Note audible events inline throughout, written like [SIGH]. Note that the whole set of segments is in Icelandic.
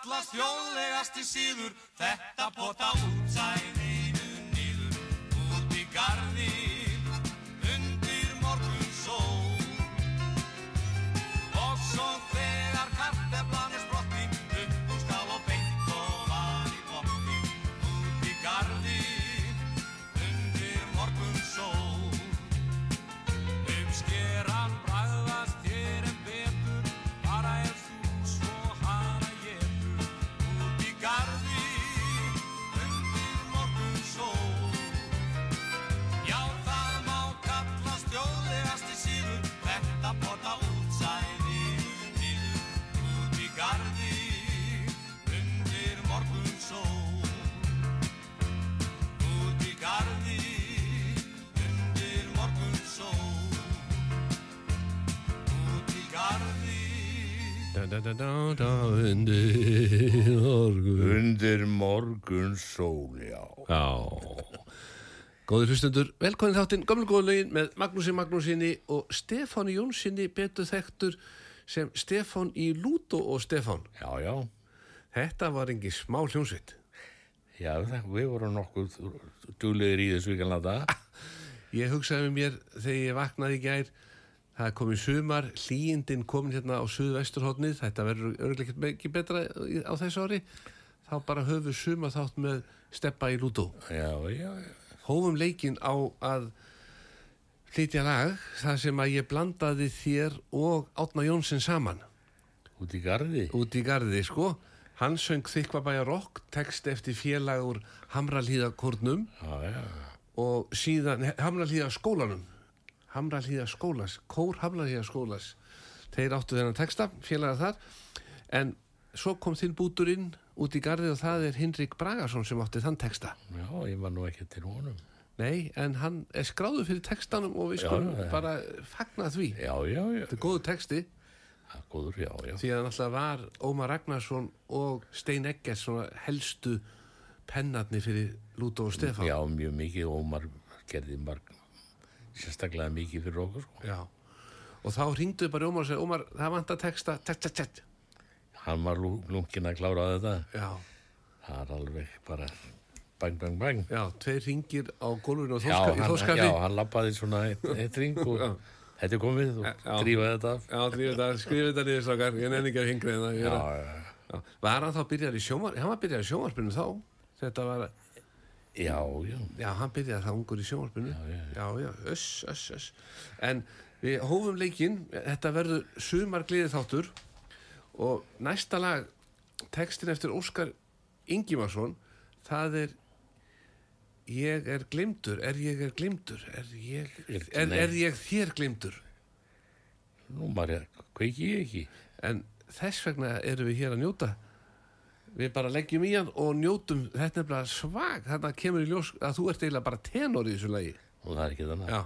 Kallast þjóðlegasti síður. Þetta pota útsæðinu nýður Út í garði undir morgun. Undir morgun sól, já. Já. Góður hlustundur, velkomin þáttinn Gömlu góðlegin með Magnúsi Magnúsinni og Stefáni Jónssoni betur þekktur sem Stefán í Lúto og Stefán. Já, já. Þetta var engi smá hljómsveit. Já, við vorum nokkuð duglegir í þessu vikanlanda. [LAUGHS] Ég hugsaði með mér þegar ég vaknaði í gær það er komið sumar, hlýindin komin hérna á suðvesturhóttnið, þetta verður örgleikt ekki betra á þessu ári þá bara höfum sumar þátt með steppa í Lúto. Já, já, já. Hófum leikinn á að flytja lag þar sem að ég blandaði þér og Átna Jónsson saman Út í garði. út í garði, sko. Hann söng Þykvabæja rock, text eftir félagur Hamralíðakórnum Já, já. og síðan Hamralíða skólanum Hamralíða skólas, kór Hamralíða skólas þeir áttu þennan texta, félagar þar en svo kom þinn búturinn út í garði og það er Hinrik Bragason sem átti þann texta Já, ég var nú ekki til honum. nei, en hann er skráður fyrir textanum og við skulum já, bara fagna því Já, já, já. þetta er góðu texti Það er góður, já, já. því að náttúrulega var Ómar Ragnarsson og Stein Eggers helstu pennarnir fyrir Lúto og Stefán Já, mjög mikið. Ómar gerði marg, sérstaklega mikið fyrir okkur, sko. Já. og þá ringduði bara Ómar og segja Ómar, það vant að texta tett, tett, tett Hann var lunginn að klára þetta. já, Það er alveg bara bang, bang, bang. já, tveir ringir á gólfinu og þóskafi já, hann lappaði svona eitt, eitt ring og þetta er komið og drífaði þetta af. Já, drífið þetta, skrifið þetta niður slokar, ég nenni ekki að hingri þetta. Já, já, Já. Var hann þá byrjar í sjómar, hann var byrjar í sjómarpinu þá, þetta var, já, já. já, hann byrjaði það ungur í sjómarpinu. Já, já, já, já, öss, öss, öss. En við hófum leikinn, þetta verður sumar gleðið þáttur og næsta lag, textin eftir Óskar Ingimarsson, það er Ég er glimtur, er ég er glimtur, er ég, Er- er, ég þér glimtur? Nú maður kveiki ég ekki. en þess vegna erum við hér að njóta við bara leggjum í hann og njótum þetta er bara svag, þarna kemur í ljós að þú ert eiginlega bara tenor í þessu lagi Og það er ekki þannig. já,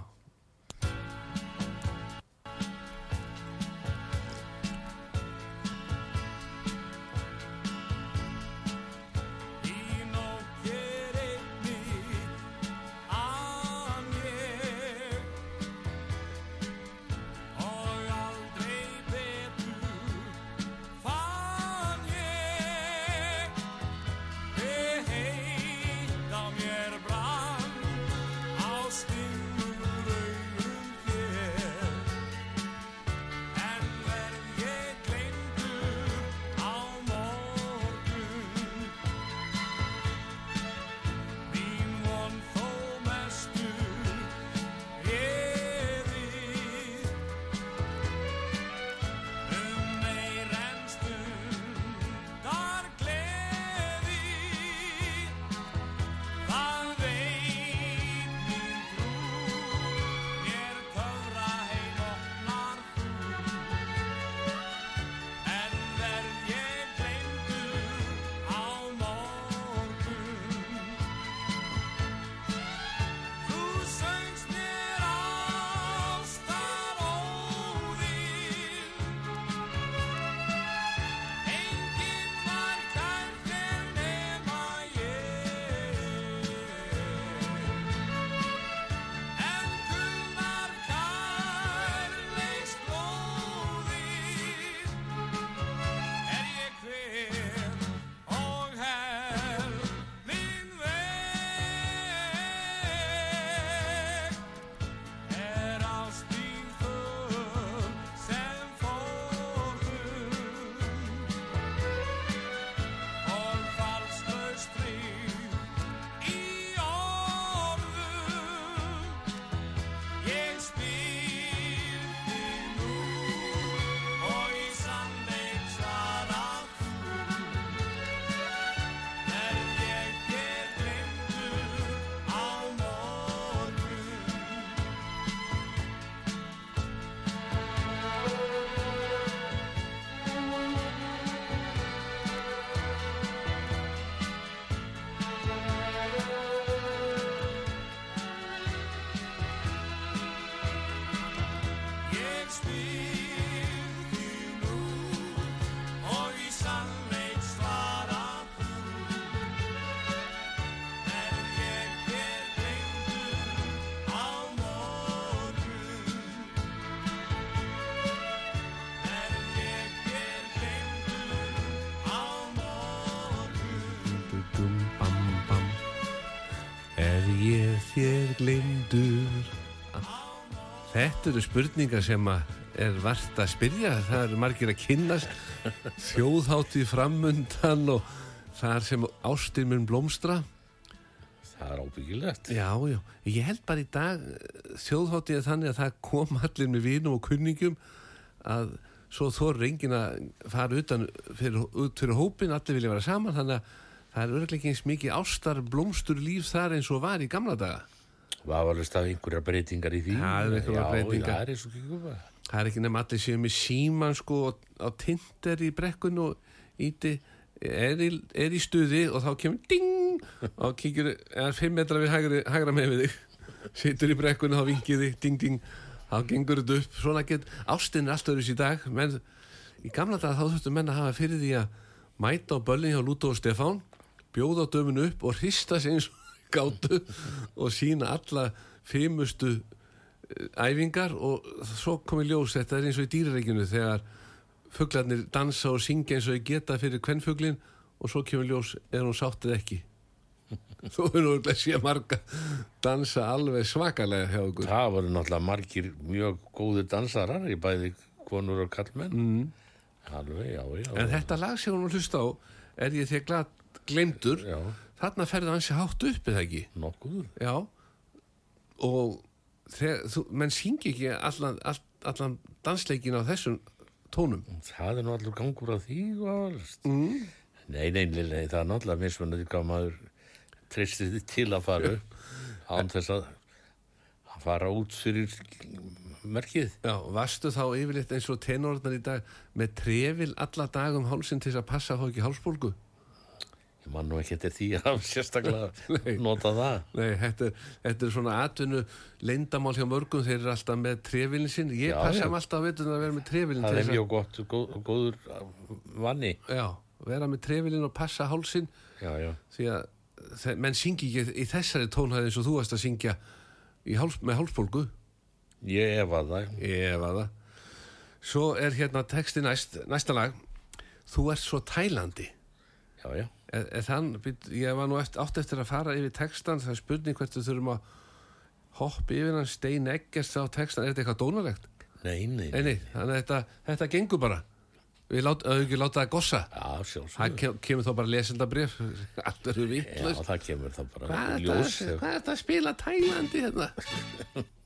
þér glindur? Þetta eru spurningar sem að er vart að spyrja. Það eru margir að kynnast þjóðháttið framundan og þar sem ástin mun blómstra. Það er ábyggilegt. Já, já. Ég held bara í dag þjóðháttið er þannig að það kom allir með vinum og kunningum að svo þor enginn að fara utan fyrir, út fyrir hópin, allir vilja vera saman þannig að það er örglega ekki eins mikið ástar blómstur líf þar eins og var í gamla daga. Vafalust af einhverjar breytingar í því. Það eru einhverjar breytingar. Já, það er. Það er ekki nefn allir séu með síman sko og á tindir í brekkun og íti er í, er í stuði og þá kemur ding og kíkir, er fimm metra við hægra, hægra með við þig situr í brekkun og þá vinkið þig ding ding þá gengur þetta upp, svona get ástin er allt öðruðs í dag menn í gamla dag þá þurftu menn að hafa fyrir því að mæta á böllin hjá Lúto og Stefán bjóða döminu upp og hrista sig eins og gátu og sína alla fimustu æfingar og svo kom í ljós þetta er eins og í dýrareikinu þegar fuglarnir dansa og syngja eins og þau geta fyrir kvennfuglin og svo kemur ljós er hún sáttið ekki [LAUGHS] þú erum örglega sé marga dansa alveg svakalega hjá okkur Það voru náttúrulega margir mjög góði dansarar í bæði konur og kallmenn. Mm. Alveg, já, já. en þetta lag sem hún hlusta á er ég þegar glad glemdur þarna ferði hann sér hátt upp eða ekki nokkuður. já og þegar, þú, menn syngi ekki allan, all, allan dansleikin á þessum tónum Það er nú allur gangur á því. Mm. Nei, nei, nei, nei, það er náttúrulega mismunandi hvað maður treystir því til að fara upp [LAUGHS] án þess að fara út fyrir merkið. Já, varstu þá yfirleitt eins og tenorðnar í dag með trefil alla dag um hálsin til þess að passa fá ekki hálsbólgu? Ég man nú ekki eftir því að sérstaklega [LAUGHS] nota það. Nei, þetta er, þetta er svona atvinnu leyndamál hjá mörgum, þeir eru alltaf með trefilin sinn. Ég Já, passa mig alltaf að veitum að vera með trefilin Það er mjög gott, góð, góður vanni. Já, vera með trefilin og passa hálsin Já, já. því að menn syngi ekki í þessari tónhæði eins og þú varst að syngja háls, með hálsbólgu. Ég efa það. Ég var það. Svo er hérna texti næst, næsta lag. Þú ert svo tælandi. Já, já. Þann, ég var nú eftir, átt eftir að fara yfir textan, það er spurning hvert við þurfum að hoppa yfir hann, stein ekkert á textan, er þetta eitthvað dónalegt? Nei, nei. Nei, nei, þannig að þetta, þetta gengur bara. Við auðvitað ekki láta það gossa. Já, Það sjálfsög. kem, kemur þá bara lesendabrif, [LAUGHS] allt verður Já, vittlust. það kemur það bara hvað er þetta að spila tælandi hérna? [LAUGHS]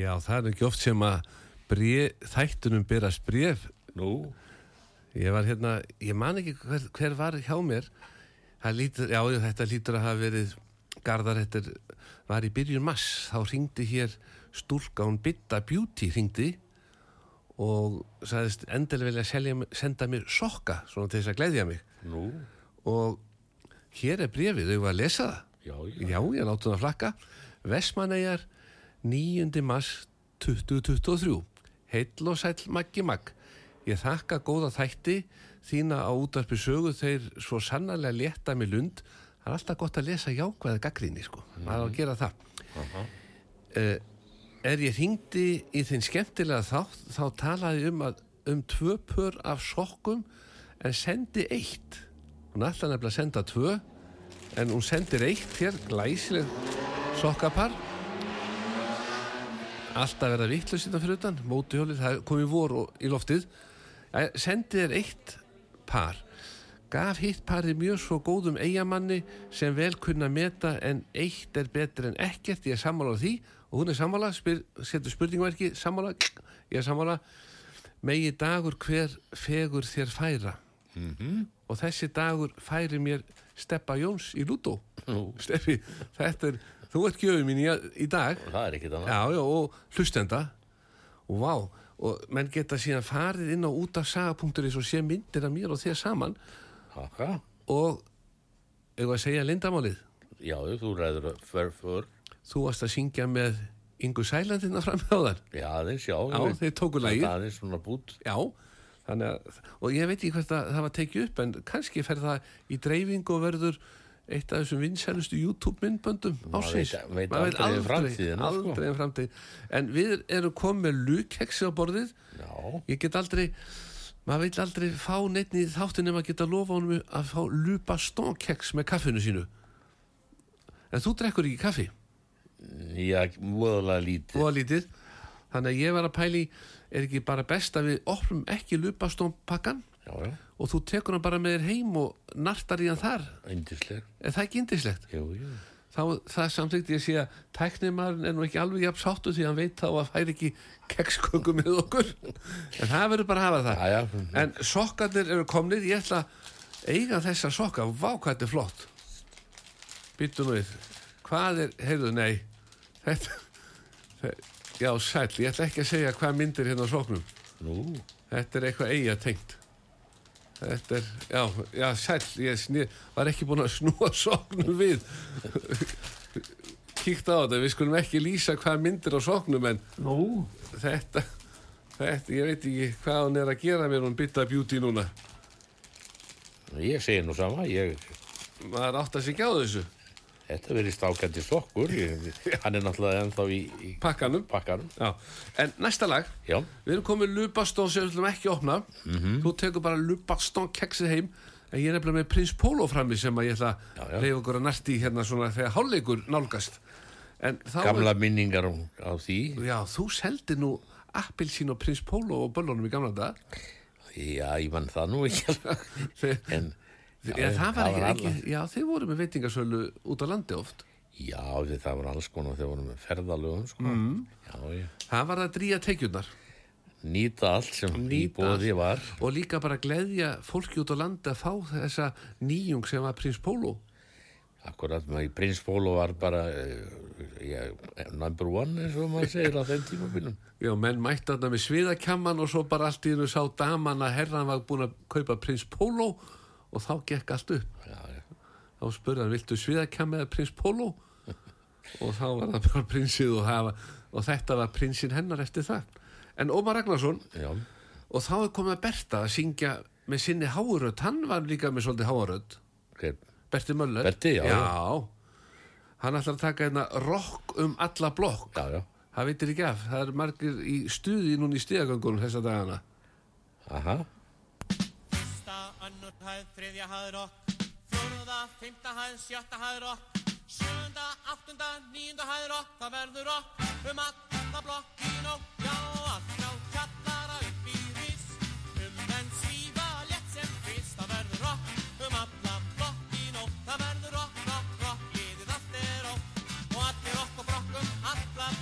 Já, það er ekki oft sem að bréf, þættunum berast bref. Nú, Ég var hérna, ég man ekki hver, hver var hjá mér. Lítur, já, þetta lítur að hafa verið Garðar, þetta var í byrjun mass. Þá ringdi hér stúlka, hún Bitta Beauty ringdi og sagðist endilega vilja selja, senda mér sokka, svona til þess að gleðja mig. nú, Og hér er brefið, þau var að lesa það. já, já. Já, ég láttu það að flakka. Vestmannegar 9. mars 2023. Heill og sæll Maggi Magg. Ég þakka góða þætti þína á útvarpi sögu þeir svo sannarlega létta með lund. Það er alltaf gott að lesa jákvæða gaggrinni, sko. Það er að gera það. Uh, er ég hringdi í þinn skemmtilega þátt, þá talaði um, að, um tvö pör af sokkum en sendi eitt. Hún ætla nefnilega að senda tvö en hún sendir eitt hér, glæsileg sokkapar alltaf verða vittlust þetta fyrir utan, mótuhjólið, það er komið vor og, í loftið. Sendið er eitt par. Gaf hitt parið mjög svo góðum eigamanni sem vel kunna meta en eitt er betur en ekkert. Ég er sammála á því og hún er sammála spyr, setur spurningverki, sammála ég er sammála. Megi dagur hver fegur þér færa. -hmm. og þessi dagur færi mér Steppa Jóns í Lúdó. Nú, Steppi, þetta er þú ert gjöfum mín í, í dag það er ekkit annað. já, já, og hlustenda og vá, og menn geta síðan farið inn á út af saga.is og sé myndir af mér og þér saman Haka, og ef að segja lindamálið já, þú ræður för, för. þú varst að syngja með Ingu Sælandina fram hjá þar Já, aðeins, já. Já, þeir tóku lagið. Þetta Aðeins svona bút. já, að og ég veit ekki hvert að það var tekið upp en kannski fer það í dreifingu og verður eitt af þessum vinsælustu YouTube myndböndum Maður ásins veit- veit Maður aldrei um framtíðina, sko. aldrei um framtíð. En við erum komið með lukheksi á borðið. Já, ég get aldrei maður vil aldrei fá neitt í þáttin nema geta lofa honum að fá lupa stónkeks með kaffinu sínu. En þú drekkur ekki kaffi? Já, voðalega lítið. og lítið. Þannig að ég var að pæli er ekki bara best að við opnum ekki lupastómpakkan Já, já, og þú tekur hann bara með þér heim og nartar í hann þar? Yndisleg. er það ekki indislegt? Jú, jú. þá það samþykti ég sé að tæknimaðurinn er nú ekki alveg jafn sáttu því að hann veit þá að fær ekki keksköku með okkur. En það verður bara að hafa það. Já, já. en sokkarnir eru komnir. Ég ætla að eiga þessa sokka. Vá hvað þetta er flott. Byttu nú við. Hvað er, heyrðu, nei. Þetta, já, sæll, ég ætla ekki að segja hvað myndir hérna á soknum. Nú, Þetta er eitthvað eiga tengt. Þetta er, já, já, sæll, ég snið, var ekki búin að snúa sóknum við. Kíkta á þetta, við skulum ekki lýsa hvað myndir á sóknum, en nú. þetta, þetta, ég veit ekki hvað hún er að gera mér hún bytta beauty núna. Ég segi nú sama, ég, Maður átt að sig á þessu þetta verið stákandi sokkur. Hann er náttúrulega ennþá í, í pakkanum. pakkanum. En næsta lag, Já, við erum komið lupastón sem við ætlum ekki að opna. Þú tekur bara lupastón keksið heim, en ég er nefnilega með Prins Pólo frammi sem að ég ætla að reyfa okkur að næsti hérna svona þegar hálfleikur nálgast. Þá er- gamla minningar á, því. Já, þú seldi nú appilsín og prins Pólo og böllunum í gamla dag. Já, ég mann það nú ekki alveg. [LAUGHS] En, já, það var ekki, ekki, já, þeir voru með veitingasölu út á landi oft. Já, því það var alls konar þegar vorum með ferðalögum, sko. Mm. Já, já. Það var að dríja tekjurnar Nýta allt sem í Nýta bóði var. og líka bara gleðja fólki út á landi að fá þessa nýjung sem var prins Pólo. Akkurat, maður í Prins Pólo var bara já, number one, eins og maður segir á þeim tímabilum. Já, menn mætti þarna með sviðakjamman og svo bara allt í hennu sá daman að herran var búin að kaupa prins Pólo og þá gekk allt upp. Já, já. Þá spurði hann, viltu sviðakjamma eða prins Pólo? [LAUGHS] og þá var það bara prinsið og, hafa, og þetta var prinsinn hennar eftir það. En Ómar Ragnarsson, Já, og þá er komið að Berta að syngja með sinni háurödd, hann var líka með svolítið háurödd, hver, Berti Möller. Berti, já. Hann ætlar að taka hérna rock um alla blokk. Það veitir ekki af, það er margir í stuði núna í stíðagöngunum þessa dagana. Aha, önnur hæð, þriðja hæð rokk Fjóruða, fymta hæð, sjötta hæð rokk Sjönda, áttunda, níunda hæð rokk Það verður rokk um alla blokkin og já, allt frá kjallara upp í ris Um menn svífa létt sem fyrst. Það verður rokk um alla blokkin og það verður rokk, rokk, rokk Liðið allt er rokk og allir rokk og brokk um alla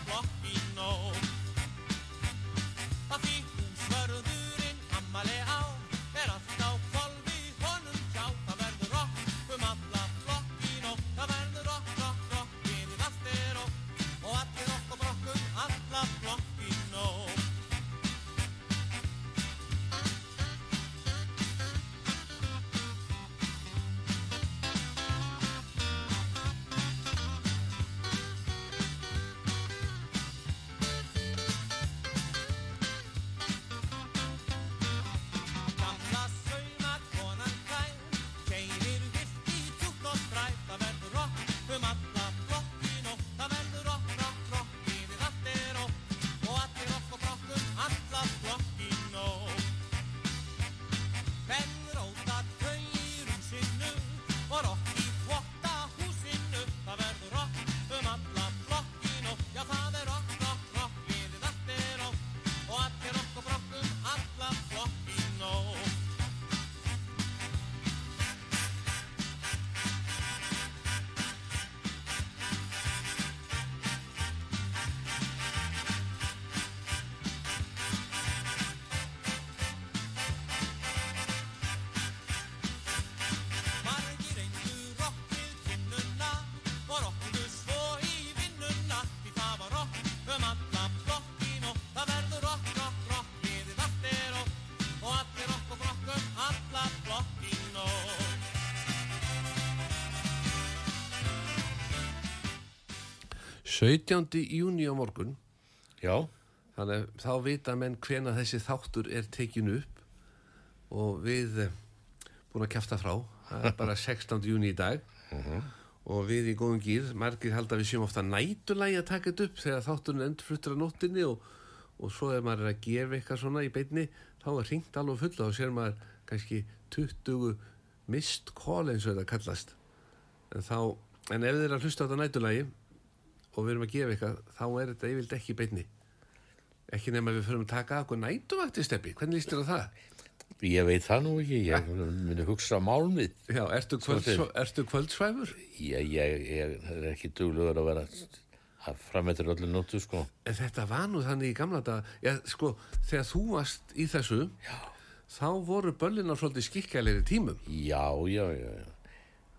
17. júni á morgun, já, þannig að þá vita menn hvena þessi þáttur er tekin upp og við eh, búin að kjafta frá, það er bara 16. júni í dag og við í góðum gýr, margir halda að við séum ofta nætulægi að taka þetta upp þegar þátturinn endur fluttur á nóttinni og, og svo er maður að gefa eitthvað svona í beinni, þá er hringt alveg fulla og sér maður kannski 20 mist call eins og þetta kallast en þá, en ef þið er að hlusta á þetta nætulægi og við erum að gefa eitthvað þá er þetta yfirleitt ekki í beinni ekki nema við fyrir að taka okkur nætuvakti steppi, hvernig líst þér á það? Ég veit það nú ekki, ég myndi hugsa málmið. Já, ertu, kvöld, ertu kvöldsvæfur? Ég, ég, ég er ekki dugluður að vera að frammetur öllu nóttu, sko. En þetta var nú þannig í gamla dag Já, sko, þegar þú varst í þessu Já. þá voru böllinar svolítið skikkalegri tímum Já, já, já, já.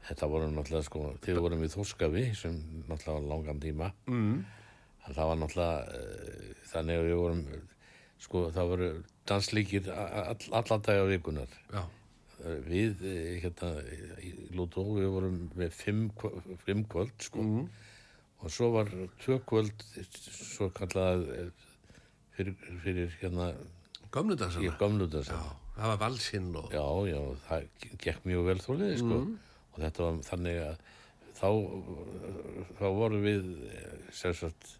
Þetta voru náttúrulega, sko, þegar vorum við þórskafi, sem náttúrulega var langan tíma. Mm. Það var náttúrulega, uh, þannig að við vorum, sko, það voru danslíkir all, alla daga vikunar. Já, Eh, Við, eh, hérna, í Lútó, við vorum með fimm, fimm kvöld, sko. Og svo var tvö kvöld, svo kallað eh, fyrir, fyrir hérna, gömlu í dagsana gamluta Já, það var valsinn og Já, já, það gekk mjög vel þóliði, sko. Og þetta var þannig að þá, þá vorum við, eh, sem sagt,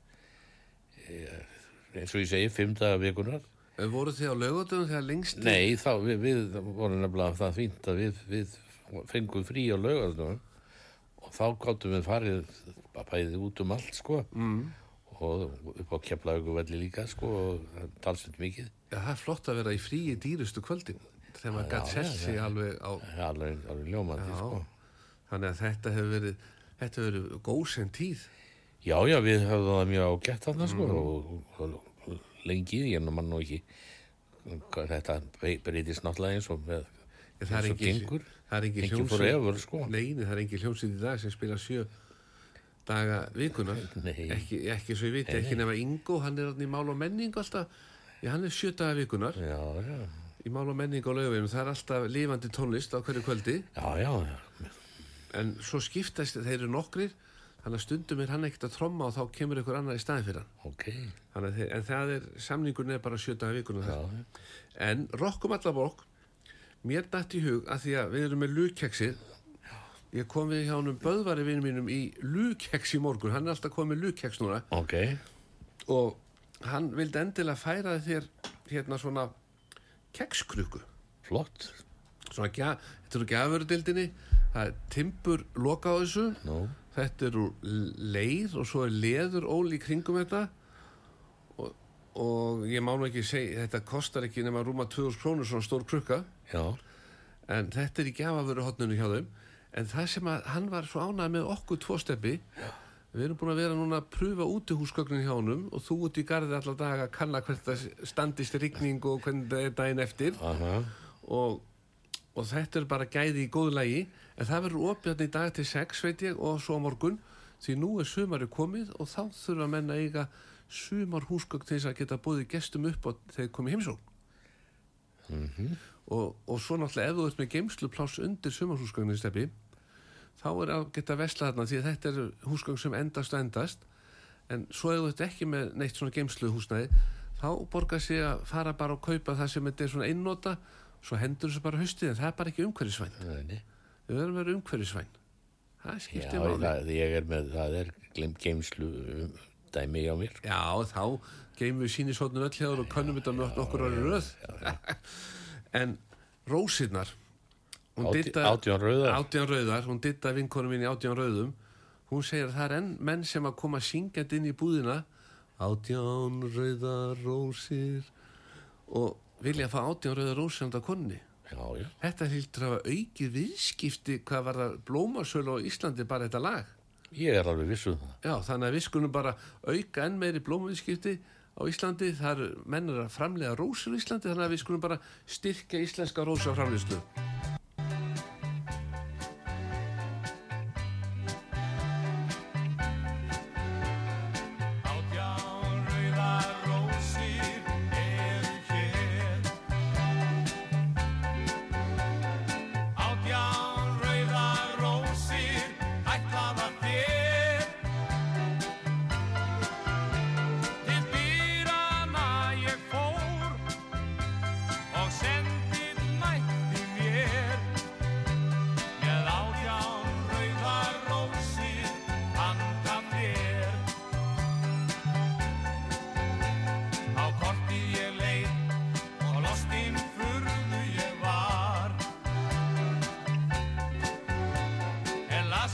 eh, eins og ég segi, fimm daga vikunar. En voru þið á lögutum þegar lengst Nei, þá, við, við vorum nefnilega það fínt að við, við fengum frí á laugarnum og þá gáttum við farið bæðið út um allt, sko. Mm. Og upp á keflauguvelli líka, sko, og talsveit mikið. Já, það er flott að vera í fríi dýrustu kvöldin þegar maður gætt já, sig alveg á Alveg, alveg ljómandi, sko. Þannig að þetta hefur verið þetta hefur verið góðsend tíð. Já, já, við höfðum það mjög ágætt þarna sko og, og, og lengi, ég nú mann nú ekki þetta breytist náttúrulega eins og með það er og engin, er engin forever, sko. Neini, það er engin hljómsveit í dag sem spila sjö daga vikunar [LAUGHS] Nei. ekki, ekki svo ég viti, ekki nema Ingo hann er í mál og menning alltaf. Já, hann er sjö daga vikunar Já, já, í mál og menning á lögum það er alltaf lifandi tónlist á hverju kvöldi. Já, já, já. En svo skiptast þeir eru nokkrir þannig að stundum er hann ekkert að tromma og þá kemur einhver annar í staðin fyrir hann. Ok, Þannig að þeir, en það er, samningun er bara sjö daga vikunar já, þar. já. En rokkum alla bók, mér dætt í hug að því að við erum með lúkeksið, ég kom við hjá honum böðvari vinnum mínum í lúkeks í morgun, hann er alltaf komið lúkeks núna. Ok, og hann vildi endilega færa þér hérna svona kekskrukku, flott, svona, þetta eru gjafurudildinni, það er timbur loka á þessu, nú, þetta er úr leir og svo er leður ól í kringum þetta. Og, og ég má nú ekki segja, þetta kostar ekki nema rúma 2000 krónur svona stór krukka. Já, en þetta er í gjafavöru hotninu hjá þeim. En það sem að hann var svo ánægð með okkur tvo steppi. Við erum búin að vera núna að pröfa útihúsgögnin hjá honum og þú út í garði alla daga að kanna hvert það standist rigning og hvernig það er daginn eftir. Aha, og, og þetta er bara gæði í góðu lagi en það verður opið í dag til 6 veit ég og svo morgun. Því nú er sumari komið og þá þurfa menn að eiga sumar húsgögn til þess að geta búið gestum upp og þeir komið heimsókn. Og, og svo náttúrulega ef þú ert með geimslupláss undir sumarhúsgögnin steppi þá er að geta vesla þarna því að þetta er húsgögn sem endast og endast. En svo ef þú ert ekki með neitt svona geimsluhúsnæði þá borgar sig að fara bara og kaupa það sem þetta er svona einnota svo hendur þessu bara haustið en það er bara ekki umhverfisvæn nei, nei. Við verðum að vera umhverfisvæn. Það já, skiptir máli ég er með, það er geimslu um, dæmi á mér, já þá geymum við sínisotnum öll þér og könnum þetta með okkur árið röð. [LAUGHS] En rósirnar hún Áti- Didda- átján rauðar. átján rauðar, hún ditta vinkonu mín í átján rauðum. Hún segir að það er enn menn sem að koma syngjandi inn í búðina. Átján rauðar rósir. Og vilja fá átján rauðar rósir handa konni já, já, þetta hildur að hafa aukið viðskipti hvað var það blómasölu á Íslandi bara þetta lag ég er alveg viss um það, Já, þannig að við skulum bara auka enn meiri blómaviðskipti á Íslandi. Það er mennur að framlega rósir á Íslandi, þannig að við skulum bara styrkja íslenska rósaframleyslu.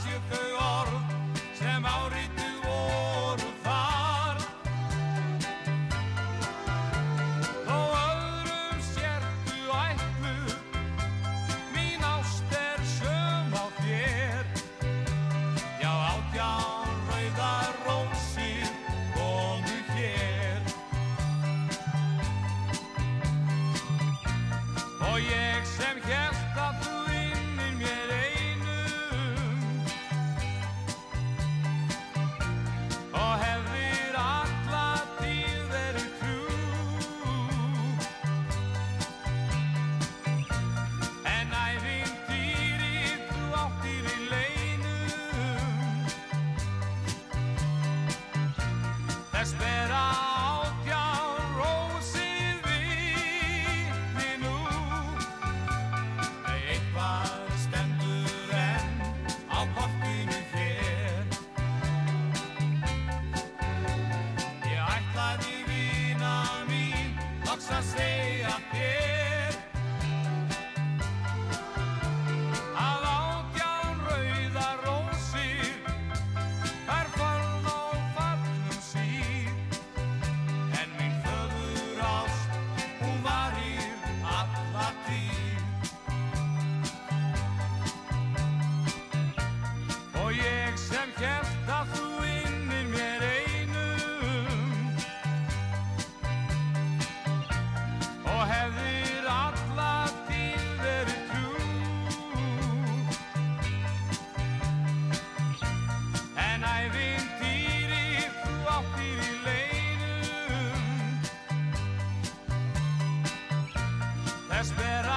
you could. En ævintýrið þú áttir í leinum þess bera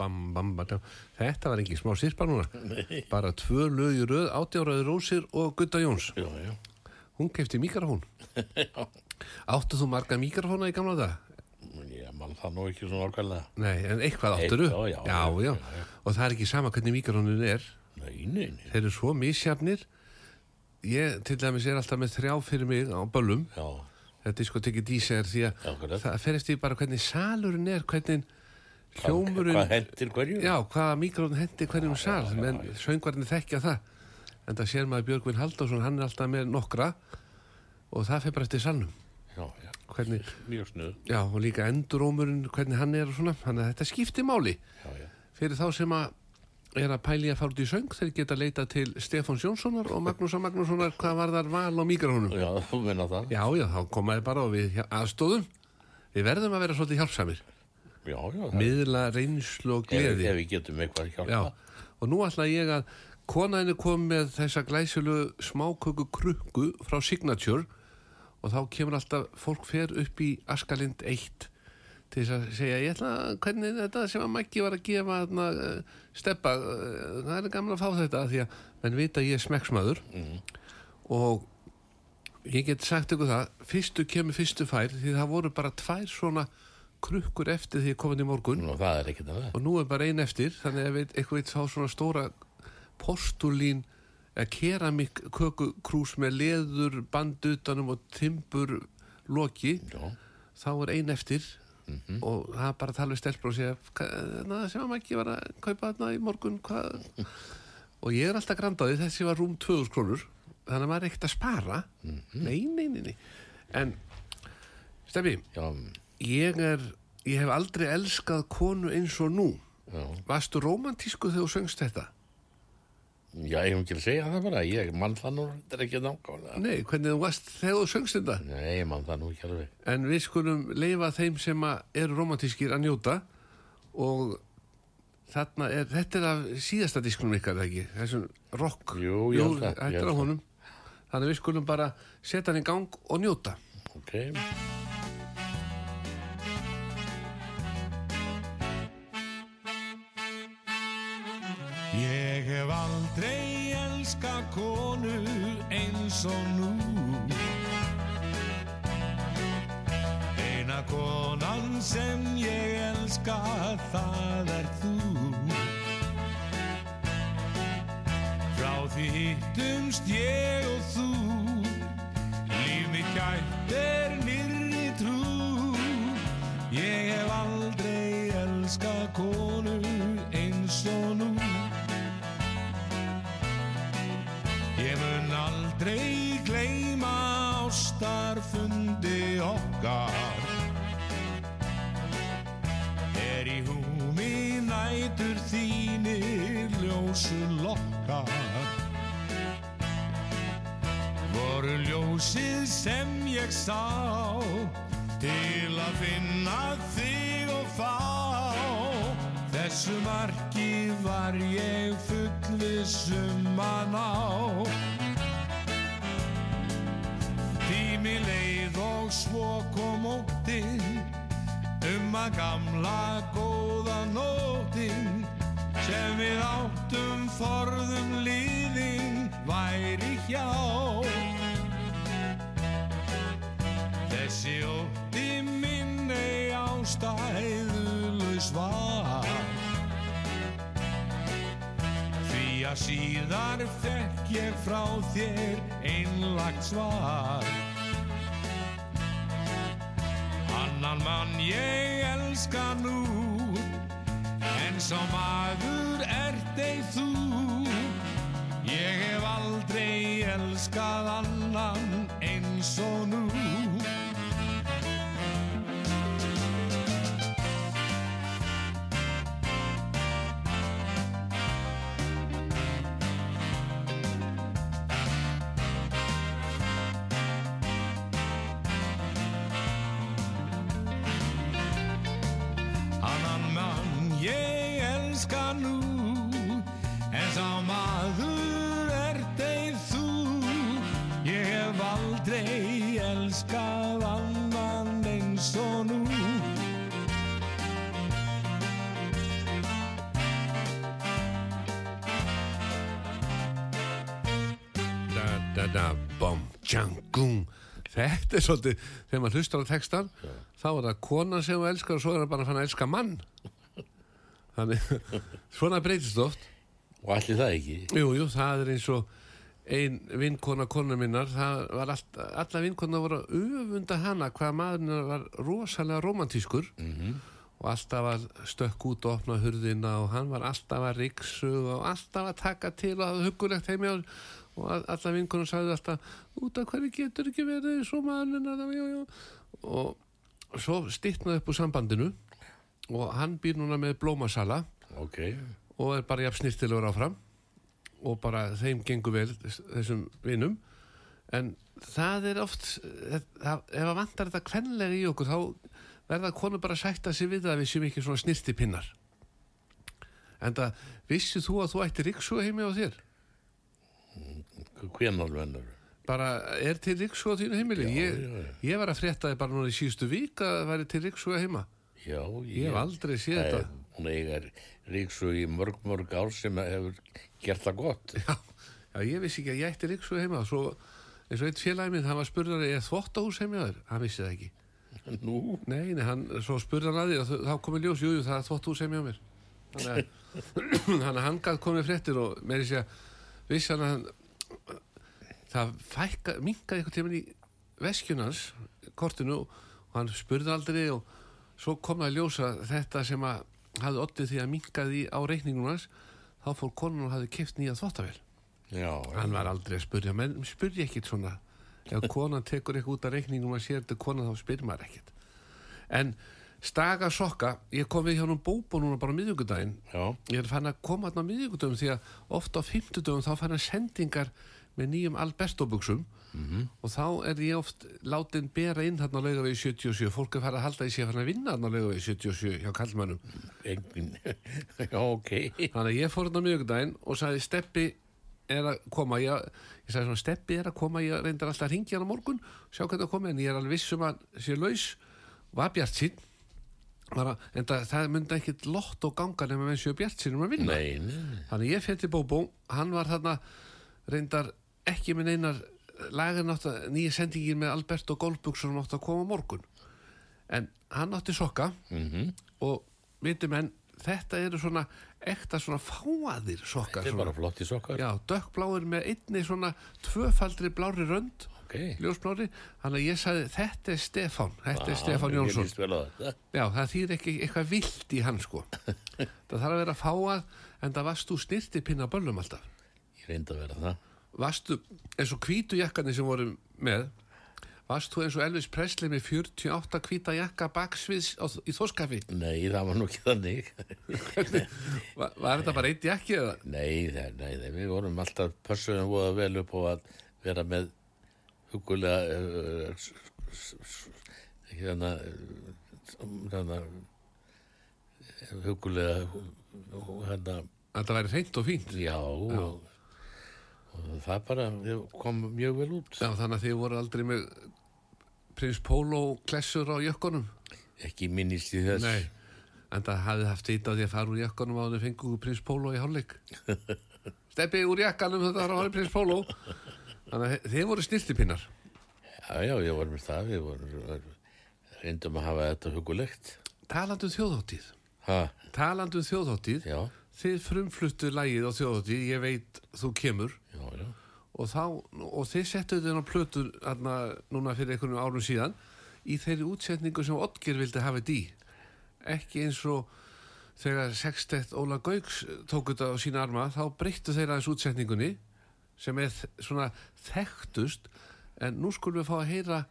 Bam, bam, bam. Þetta var ekki smá sirpa núna. [LAUGHS] Bara tvö lög í röð, átjáraði Rósir og Gutta Jóns. Já, já. hún kefti mikrofón [LAUGHS] áttu þú marga mikrofóna í gamla dag? Ég mann það nú ekki svona orgalega. Nei, en eitthvað áttur Eitthvað, já, já, já, já, já, já. og það er ekki sama hvernig mikrofónin er Nei, nei, nei. þeir eru svo misjafnir ég til dæmis er alltaf með þrjá fyrir mig á böllum Já, þetta er sko tekið díser því að það fer eftir bara hvernig salurinn er hvernig hljómurinn hvað hendir hverju? já, hvaða mikrofón hendi hverjum sal? menn söngvarnir þekkja það. En það sér maður Björgvin Halldórsson hann er alltaf með nokkra og það fer bara eftir salnum. Já, já, hvernig, mjög snuð. já, og líka endurómurinn hvernig hann er og svona, þannig að þetta skiptir máli. Já, já. fyrir þá sem að er að pæli að fara út í söng þeir geta leita til Stefáns Jónssonar og Magnúsa Magnússonar hvað var þar val á mikrofónum Já, þú minna það. já, já, þá komaði bara og við aðstóðum við verðum að vera svolítið hjálpsamir Já, já. miðla reynslu og Ef, gleði ef við getum eitthvað að hjálpa. Já, og nú ætla ég að konaðinu kom með þessa glæsulu smáköku krukku frá Signature og þá kemur alltaf fólk fer upp í Askalind 1 til þess að segja, ég ætla að hvernig þetta sem að Maggi var að gefa þarna, uh, steppa, uh, það er gamla að fá þetta því að menn vita ég er smekksmaður og ég get sagt ykkur það, fyrstu kemur fyrstu fær því það voru bara tvær svona krukkur eftir því ég komin í morgun. Nú, það er ekkert að það. og nú er bara ein eftir þannig að ef eitthvað veit fá svona stóra postulín eða keramik kökukrús með leður bandutanum og timbur loki Já, þá er ein eftir. Og það er bara að tala við stelpur og segja "Hva- na, sem að maður ekki var að kaupa þarna í morgun hvað? [LAUGHS] Og ég er alltaf grandaði þessi var rúm 2000 krónur þannig að maður er ekkert að spara. Nei, nei, nei, nei. En Steffi, já, ég er ég hef aldrei elskað konu eins og nú já. Varstu romantísku þegar þú söngst þetta? Já, ég hef ekki að segja það bara. Ég mann það nú, þetta er ekki nákvæmlega. Nei, hvernig þú varst þegar þú söngst þetta? Nei, ég mann það nú ekki alveg. En við skulum leifa þeim sem eru romantískir að njóta og þarna er, þetta er af síðasta diskunum ykkar, ekki? Þessum rock. Jú, ég held það, Þetta er á honum. Þannig við skulum bara setja hann í gang og njóta. Ok, sem ég elska það er þú. Frá því hittumst ég og þú. Líf mitt gætt er nýrri trú. Ég hef aldrei elska konu eins og nú. Ég mun aldrei ljósið sem ég sá Til að finna þig og fá. Þessu marki var ég fullvissum að ná. Tími leið og svo kom óttinn Um að gamla góða nóttin Sem við áttum forðum líðin væri hjá Þessi ótti minn ei ástæðulaus var. Því að síðar fekk ég frá þér einlagt svar. Annan mann ég elska nú En sá maður ert ei þú. Ég hef aldrei elskað annan eins og nú tjangung þetta er svolítið, þegar maður hlustar á textan þá er það konan sem þú elskar og svo er það bara að fann að elska mann. Þannig, [LAUGHS] svona breytist oft. Og allir það ekki? Jú, jú, það er eins og ein vinkona konu minnar, það var allt, alla vinkona voru að öfunda hana hvað maðurinn var rosalega romantískur og alltaf að stökk út og opna hurðina og hann var alltaf að riksu og alltaf að taka til og hafa hugulegt heimi og, og all- alla vinkonum sagði alltaf út af hverju getur ekki verið svo jú. og svo stittnaði upp úr sambandinu og hann býr núna með blómasala ok, og er bara jafn snirtilegur áfram og bara þeim gengur vel þessum vinum. En það er oft það, ef að vantar þetta kvenlega í okkur þá verða konu bara að sætta sig við að við séum ekki svona snirtipinnar en það vissið þú að þú ætti ríksu heimi á þér hvenal vennur bara er til ríksu á þínu heimili? Já, ég, já, já. ég var að frétta þið bara núna í síðustu vík að það væri til ríksu heima. Já, ég hef aldrei séð þetta. hún eiga ríksu í mörg mörg ár sem hefur gert það gott. [LAUGHS] Já, já, ég vissi ekki að ég ætti ríksu heima. Svo, eins og eitt félagi minn, hann var spurður er þvottahús heima þér? Hann vissi það ekki. [LAUGHS] Nú, Nei, nei, hann, svo spurði hann að því þá komið ljós, jú, jú, það er þvottahús heima hjá mér. Þannig að, [COUGHS] að hann gætt komið fréttir og með þessi að vissi hann að hann það fækka, minkaði eitthvað tímann í veskjunans, kortinu og hann spurði aldrei og svo kom það að ljósa þetta sem að hafði oddið því að minkaði á reikningunum hans þá fór konun og hafði kipt nýja þvottavél. Já, hann var aldrei að spurja menn spurja ekkit svona. Ef konan tekur eitthvað út af reikningum að sér þetta konan þá spyr maður ekkit en staga sokka ég kom við hjá nú bóbo núna bara á miðvíkudaginn já, ég er fann að koma þarna á miðvíkudagum því að ofta á fimmtudagum þá fann að sendingar með nýjum Alberto-buxum og þá er ég oft látin bera inn þarna á laugavegi 77 fólk er farið að halda í sig að fann að vinna þarna á laugavegi 77 hjá kallmönnum engin. [LAUGHS] Já, ok. Þannig að ég fór hérna miðvikudaginn og sagði Steppi er að koma. Ég, ég sagði svona Steppi er að koma. Ég reyndar alltaf að ringja á morgun sjá hvernig það komi en ég er alveg viss um að sé laus. Var bjart sín bara, en það, myndi ekkit lott og ganga nema með séu bjart sín um að vinna. Nei, nei, þannig ég fyrir til Bóbó. Hann var þarna reyndar ekki með neinar lagar nátt að nýja sendingin með Alberto Golbukson átt að koma morgun. En hann átti sokka Mm og veitum en þetta eru svona ekta svona fáaðir sokkar þetta er bara flott í sokkar. Já, dökkbláir með einni svona tvöfaldri blári rönd ok, ljósblári, þannig að ég sagði þetta er Stefán, þetta er Ah, Jónsson. vel á þetta já, það þýr ekki eitthvað vilt í hann sko. [LAUGHS] Það þarf að vera fáað en það varst þú snirti pinna böllum alltaf. Ég reyndi að vera það varstu eins og hvítu jakkarnir sem voru með varst þú eins og Elvis Presley með 48 hvíta jakka baksviðs á, í þóskafi nei, það var nú ekki þannig [LAUGHS] var, var þetta bara eitt jakki eða? nei, það, nei, nei, við vorum alltaf pössuðum voða vel upp á að vera með hugulega uh, s- s- hérna hérna hugulega hérna Þetta væri reynd og fínt. Já, Og, og það bara kom mjög vel út. Já, þannig að þið voru aldrei með prins Pólo klessur á jökkunum. Ekki minnist í þess. Nei, en það hafði haft ít á því að fara úr jökkunum á því fengu prins Pólo í hálfleik. [LAUGHS] Steppi úr jakkanum þetta var að fara prins Pólo. Þannig að þið voru snirtipinnar. Já, já, ég var með það. Við vorum, reyndum að hafa þetta hugulegt. Talandu um þjóðháttíð. Ha, Talandu um þjóðháttíð. já, Þið frumfluttu lægið á þjóðháttíð. Ég veit þú kemur. Og þá, og þið settu þetta á plötu aðna, núna fyrir einhvern árum síðan í þeirri útsetningu sem Oddger vildi hafa þetta í. Ekki eins og þegar sextett Óla Gauks tók þetta á sína arma þá breyttu þeirra aðeins útsetningunni sem er svona þekktust en nú skulum við fá að heyra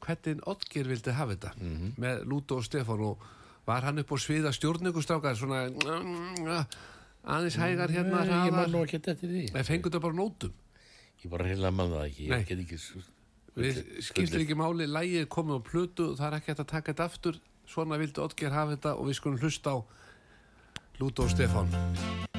hvernig Oddger vildi hafa þetta með Lúto og Stefán. Og var hann upp á sviða stjórningustrákar svona aðeins hægar hérna en fengur þetta bara nótum Ég bara heila mann það ekki. Ég get ekki... Við skiptir ekki máli, lægið er komið á plötu það er ekki hægt að taka þetta aftur svona vildi Oddgeir hafa þetta og við skulum hlusta á Lúto og Stefán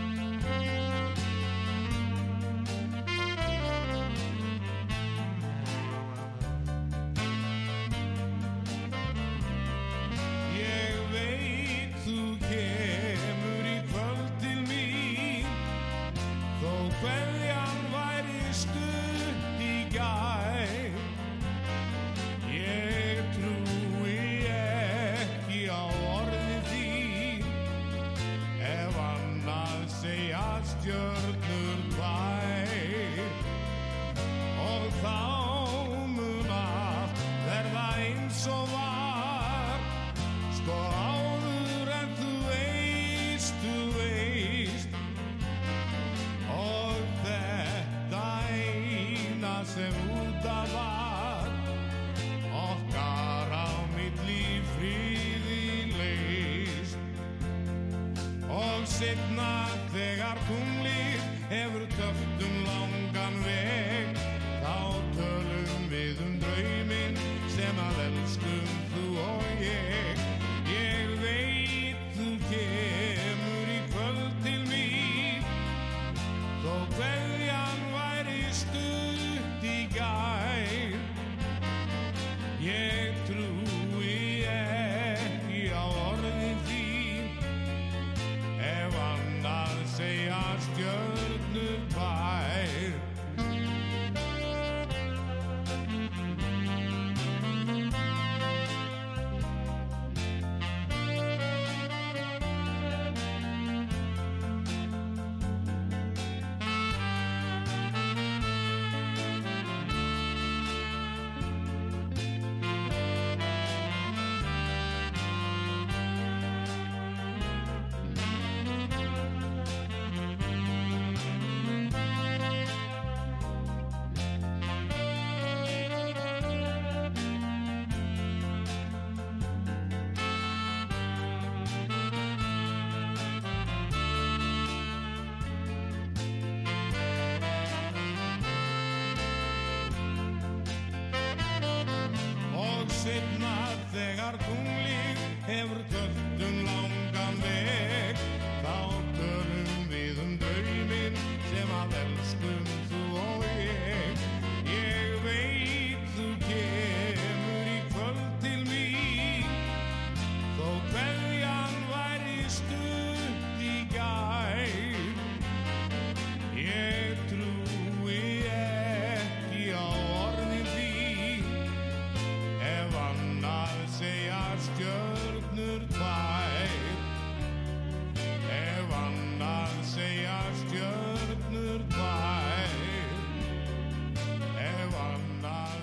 setna þegar tunglið hefur töft um langan veg. Þá tölum við um drauminn sem að elskum þú og ég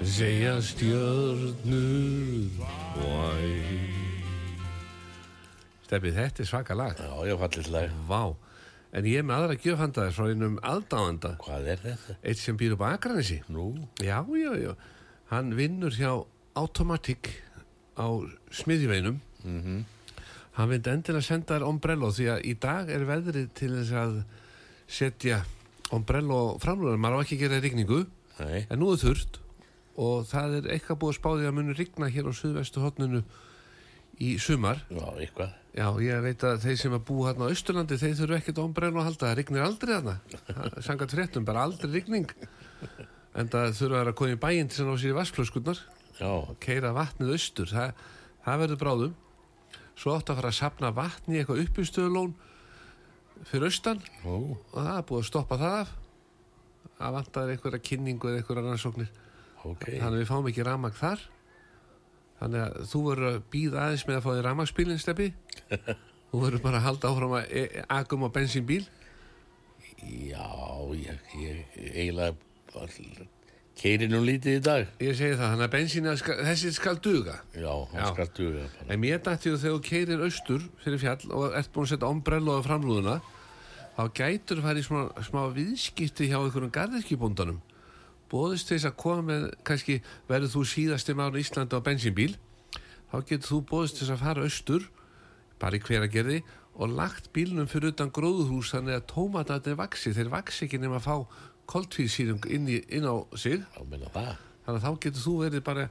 Segja stjörnur Væ. Steffi, þetta er svaka lag. Já, ég fallið lag. Vá, en ég er með aðra gjöfhandaðir frá einum aldáanda Hvað er þetta? Eitt sem býr upp á Akranesi. Nú, Já, já, já. Hann vinnur hjá Automatic á smiðjuveinum Mhm. Hann vind endilega senda þér ombrello því að í dag er veðrið til þess að setja ombrello framlöðum, maður á ekki að gera rigningu. Nei, en nú er þurft og það er eitthvað búið að spáði að muni rigna hér á suðvestu hotninu í sumar. Já, eitthvað. Já, ég veit að þeir sem að búa hérna á Austurlandi þeir þurfu ekkert ombrello að halda, það rignir aldrei þarna. [LAUGHS] Sangat fréttum, bara aldrei rigning. En það þurfa að koma í bæinn til að ná sér í vassflöskunnar Já, keira vatnið austur. Það, það verður bráðum. Svo átt að fara að sapna vatni í eitthvað uppistöðulón fyrir austan. Nú, og það er búið að stoppa það af. Það vantar einhverja kynningu eða einhverja rannsóknir ok. þannig að við fáum ekki ramag þar þannig að þú verður að býða aðeins með að fá því ramagsbílinn steppi [LAUGHS] þú verður bara að halda áfram að e e agum á bensínbíl Já, ég, ég eiginlega keiri nú lítið í dag. ég segi það, þannig að bensín þessi skal duga Já, hann Já. skal duga bara. En mér dætti þú þegar þú keirir austur fyrir fjall og ert búin að setja ombrello á framlúðuna þá gætur farið smá, smá viðskipti hjá einhverjum garðirkjubóndanum bóðist þess að koma með kannski verður þú síðasti maður í Íslandi á bensínbíl þá getur þú bóðist þess að fara austur bara í hveragerði og lagt bílnum fyrir utan gróðuhús þannig að tómatarnir vaksi þeir vaksi ekki nema að fá koltvísýrung inn, inn á sig. Þannig að þá getur þú verið bara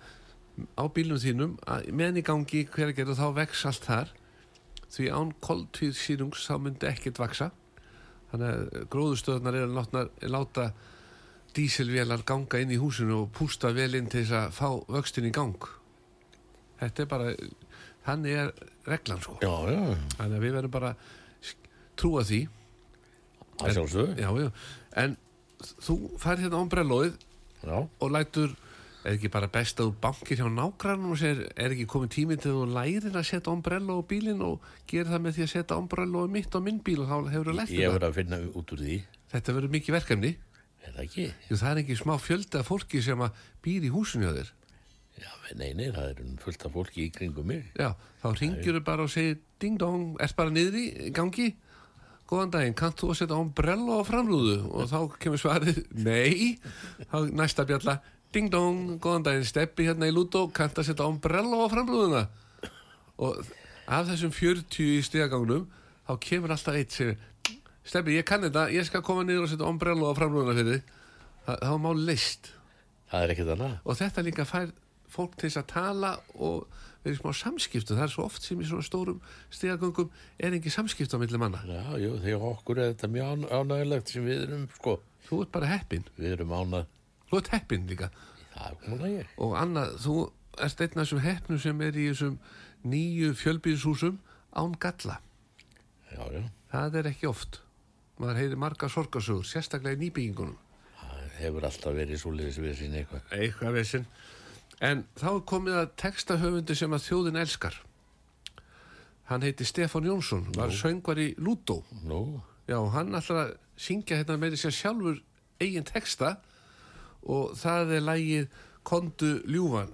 á bílnum þínum meðan í gangi hver að gera þá vex allt þar. Því án koltvíð sínungs þá myndi ekkert vaksa þannig að gróðustöðunar er að láta dísilvélar ganga inn í húsinu og pústa vel inn til þess að fá vöxtin í gang. Þetta er bara þannig er reglan sko. Já, já, þannig að við verðum bara trúa því. Það sjálfsög. já, já. en þú fær hérna ombrellóið Já, og lætur er ekki bara best að þú bankir hjá nágrannum og segir, er ekki komið tíminn til þú lærir að setja ombrello á bílinn og gerir það með því að setja ombrello mitt á minn bíl og þá hefur þú lært ég þetta? verður að finna út úr því. þetta verður mikið verkefni Er það ekki? Jú, það er ekki smá fjölda fólki sem að býr í húsinu hjá þér. Já, nei, nei, það er af fólki í kringum mig. já, þá ringir þú bara og segir ding dong, ert bara niðri í gangi. Góðan daginn, kannt þú að setja ombrello á framrúðu? Og þá kemur svarið nei, þá næsta bjalla ding dong, góðan daginn, steppi hérna í Ludo, kannt að setja ombrello á framrúðuna. Og af þessum 40 í stegagangnum þá kemur alltaf eitt sem Steffi, ég kann þetta, ég skal koma niður og setja ombrello á framrúðuna fyrir þig Það, það var mál leist það er ekkert annað. Og þetta líka fær fólk til þess að tala og verið smá samskiptum. Það er svo oft sem í svona stórum stíðagöngum er ekki samskipt á milli manna. Já, jú, þegar okkur er þetta mjög án- ánægilegt sem við erum, sko, þú ert bara heppin, við erum ánæg, þú ert heppin líka. Það er komin að ég. og annað, þú ert einn af þessum heppnum sem er í þessum nýju fjölbýðshúsum án galla. Já, já, það er ekki oft maður heyri marga sorgarsögur, sérstaklega í nýbyggingunum. Það hefur alltaf verið svoleiðis við sín eitthvað. eitthvað vesinn en þá er komið að textahöfundu sem að þjóðin elskar. Hann heiti Stefán Jónsson var söngvar í Lúdó. Nú, já, hann ætlar að syngja hérna meiri sér sjálfur eigin texta og það er lægið Kondu ljúfan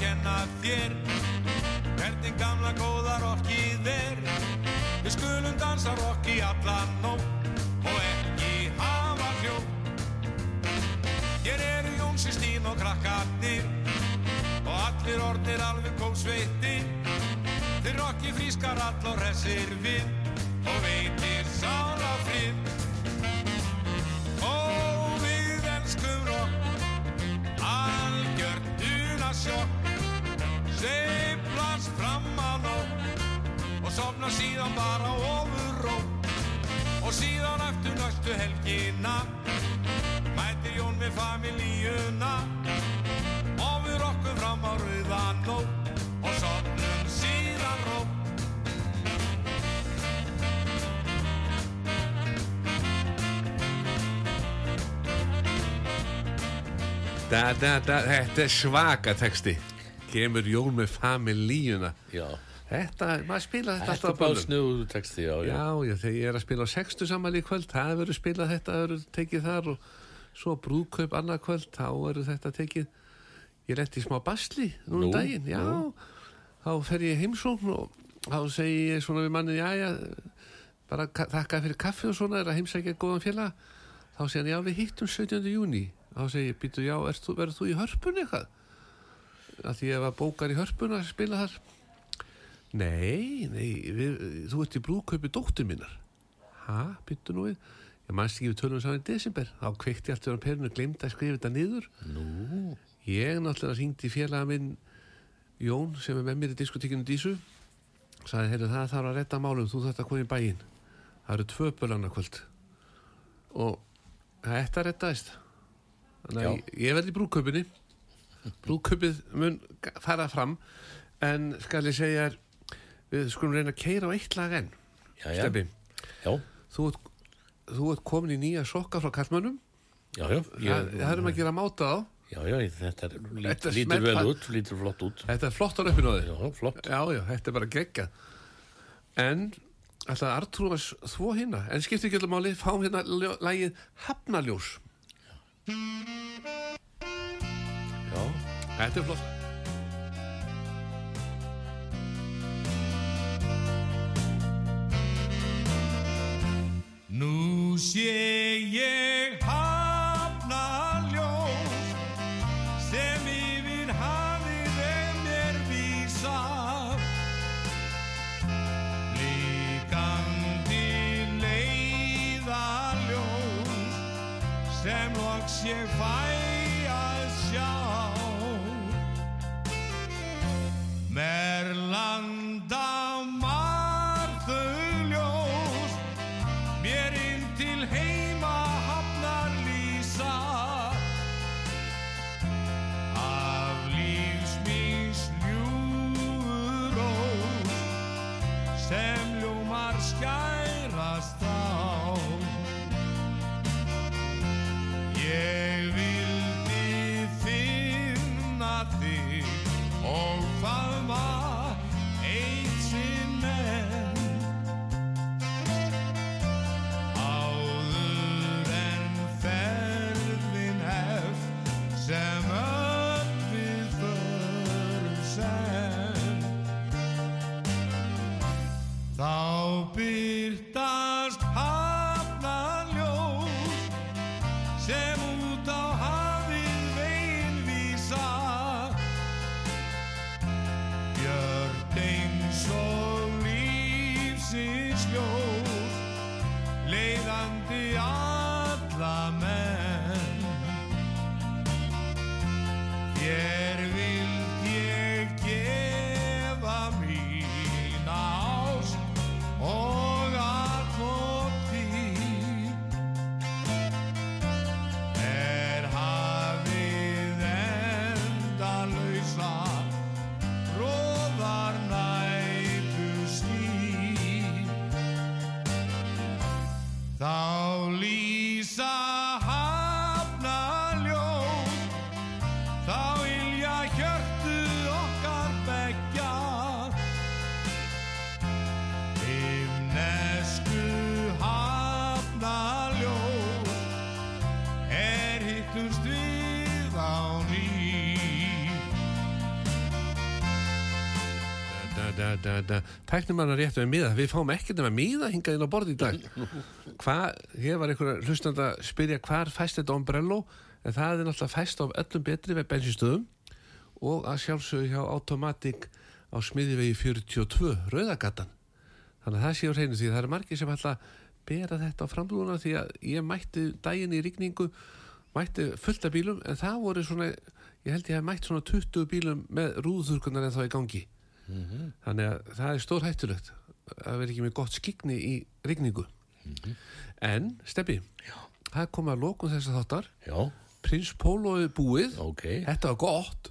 kenna þér Hvernig gamla góða rockið er. Við skulum dansa rock í allan nótt Og ekki hafa hljó Hér eru Jónsi Stín og krakkarnir Og allir orðnir alveg kóksveiti Þeir rocki frískar all og hressir við da, da, da, þetta er svaka texti kemur Jón með familíuna já, þetta, maður spila þetta þetta alltaf er á bara snuðu texti, já, já. Já, þegar ég er að spila á sextu sammæli í kvöld, það verður spilað þetta, það verður tekið þar og svo brúðkaup annað kvöld, þá verður þetta tekið. Ég letti í smá basli nú um Nú, daginn, já, nú. þá fer ég heimsókn og þá segi ég svona við manni, já, já, bara ka- þakka fyrir kaffi og svona, er að heimsækja góðan félag. Þá segir hann, já, við hittum 17. júni. Þá segi ég, býtu, já, þú- verður þú í hörpunni eitthvað? Að því ég var bókar í hörpunni að spila þar. Nei, nei, við, þú ert í brúðkaupi dóttur minnar. Ha, byttu nú við. Ég ekki við tölum saman í desember. Þá kveikti allt á perinu glemdi að skrifa þetta niður. Nú, Ég náttúrulega hringdi í félaga minn Jón sem er með mér í diskotekinu Dísu. Saði, heyrðu, það þarf að redda málum, þú þarft að koma í bæinn. Það eru tvö bölana kvöld. Og þetta reddaðist. Þannig að ég, verði í brúðkaupinni. Brúðkaupið mun fara fram. En skal ég segja við skulum reyna að keira á eitt lag enn. já, já, Steffi, já, þú ert, þú ert komin í nýja sokka frá kallmönnum. Það, það erum að gera máta á. já, já, þetta er, lít, Þetta lítur vel út, lítur flott út. Þetta er flott á röppinu á þig. Já, flott. Já, já, þetta er bara gegga. En alltaf Artrú var þvó hérna. En skiptir ekki allir máli, fáum hérna lagið Hafnaljós. Já, þetta er flott. Nú sé ég Tæknum hann að réttu með miða. Við fáum ekkert nema miða hingað inn á borð í dag. [LAUGHS] Hvað, hér var einhver hlustandi að spyrja hvar fæst þetta ombrello, en það er náttúrulega fæst á öllum betri við bensinstöðum og að sjálfsögðu hjá Automatic á smiðivegi 42, Rauðagatan. Þannig að það sé á hreinu því að það eru margir sem ætla að bera þetta á framlúna því að ég mætti daginn í rigningu, mætti fullt af bílum, en það voru svona, ég held ég hef mætt svona 20 bílum með rúðurkunar en þá í gangi. Þannig að það er stór hættulegt að vera ekki með gott skikni í rigningu. En, Steppi, það kom að lókun þess að þáttar. Já, Prins Póloði búið. ok. Þetta var gott.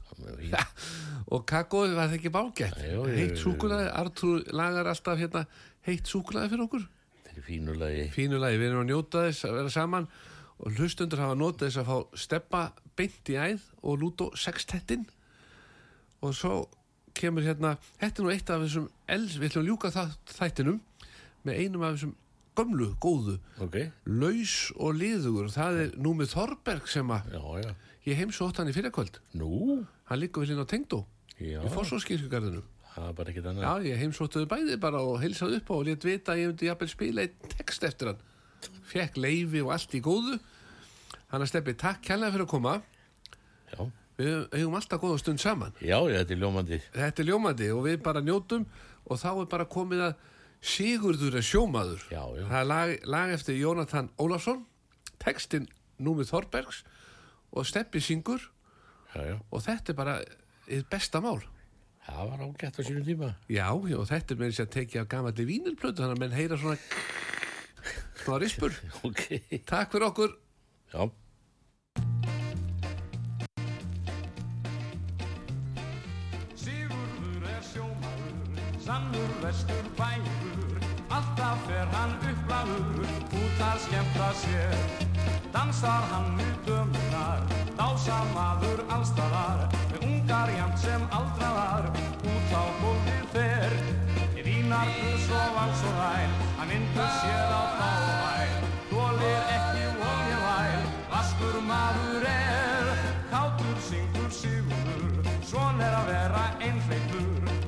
[LAUGHS] og kakóið var það ekki bálgætt. Heitt súkulaði, Artur lagar alltaf hérna heitt súkulaði fyrir okkur. Þetta er fínulegi. Fínulegi, við erum að njóta þess að vera saman og hlustundur hafa notað þess að fá steppa beint í æð og lúto sextettin og svo kemur hérna, þetta er nú eitt af þessum els, við ætlum að ljúka það þættinum með einum af þessum gömlu, góðu, Ok, laus og liðugur, það er Númið Þorberg sem að já, já. ég heimsótt hann í fyrirkvöld, Nú, hann liggur við hérna á Tengdó í. Já, ég heimsóttuðu bæði bara og heilsaði upp og létt vita að ég myndi jafnvel spila einn text eftir hann. Fekk leifi og allt í góðu. Hann að steppi, takk kærlega fyrir að koma. Já, Við hefum alltaf góða stund saman. já, þetta er ljómandi. Þetta er ljómandi og við bara njótum og þá er bara komið að Sigurður er sjómaður. Já, já. Það er lag, lag eftir Jónatan Ólafsson, textin Númið Þorbergs og steppi syngur Já, og þetta er bara besta mál. það var ágætt á sínum tíma. Já, og þetta er með þess að tekið af gamalli vínilplötu, þannig að menn heyra svona [LAUGHS] svona rispur. Ok, Takk fyrir okkur. já, vestur bægur Alltaf fer hann upplæður, út að skemmta sér. Dansar hann við dömunar, dásamaður allstaðar Með ungar jæmt sem aldraðar, út á gólfið fer. Í vínar svo vals og ræl, hann vindur sér á fávæl Þólir ekki volja væl, vaskur maður er. Kátur syngur sigurður, svon er að vera einhleipur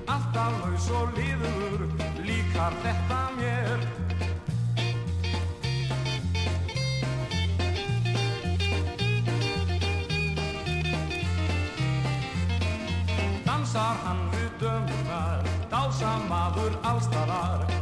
Alltaf laus og líður, líkar þetta mér? Dansar hann við dömunar, dásamaður allstaðar Við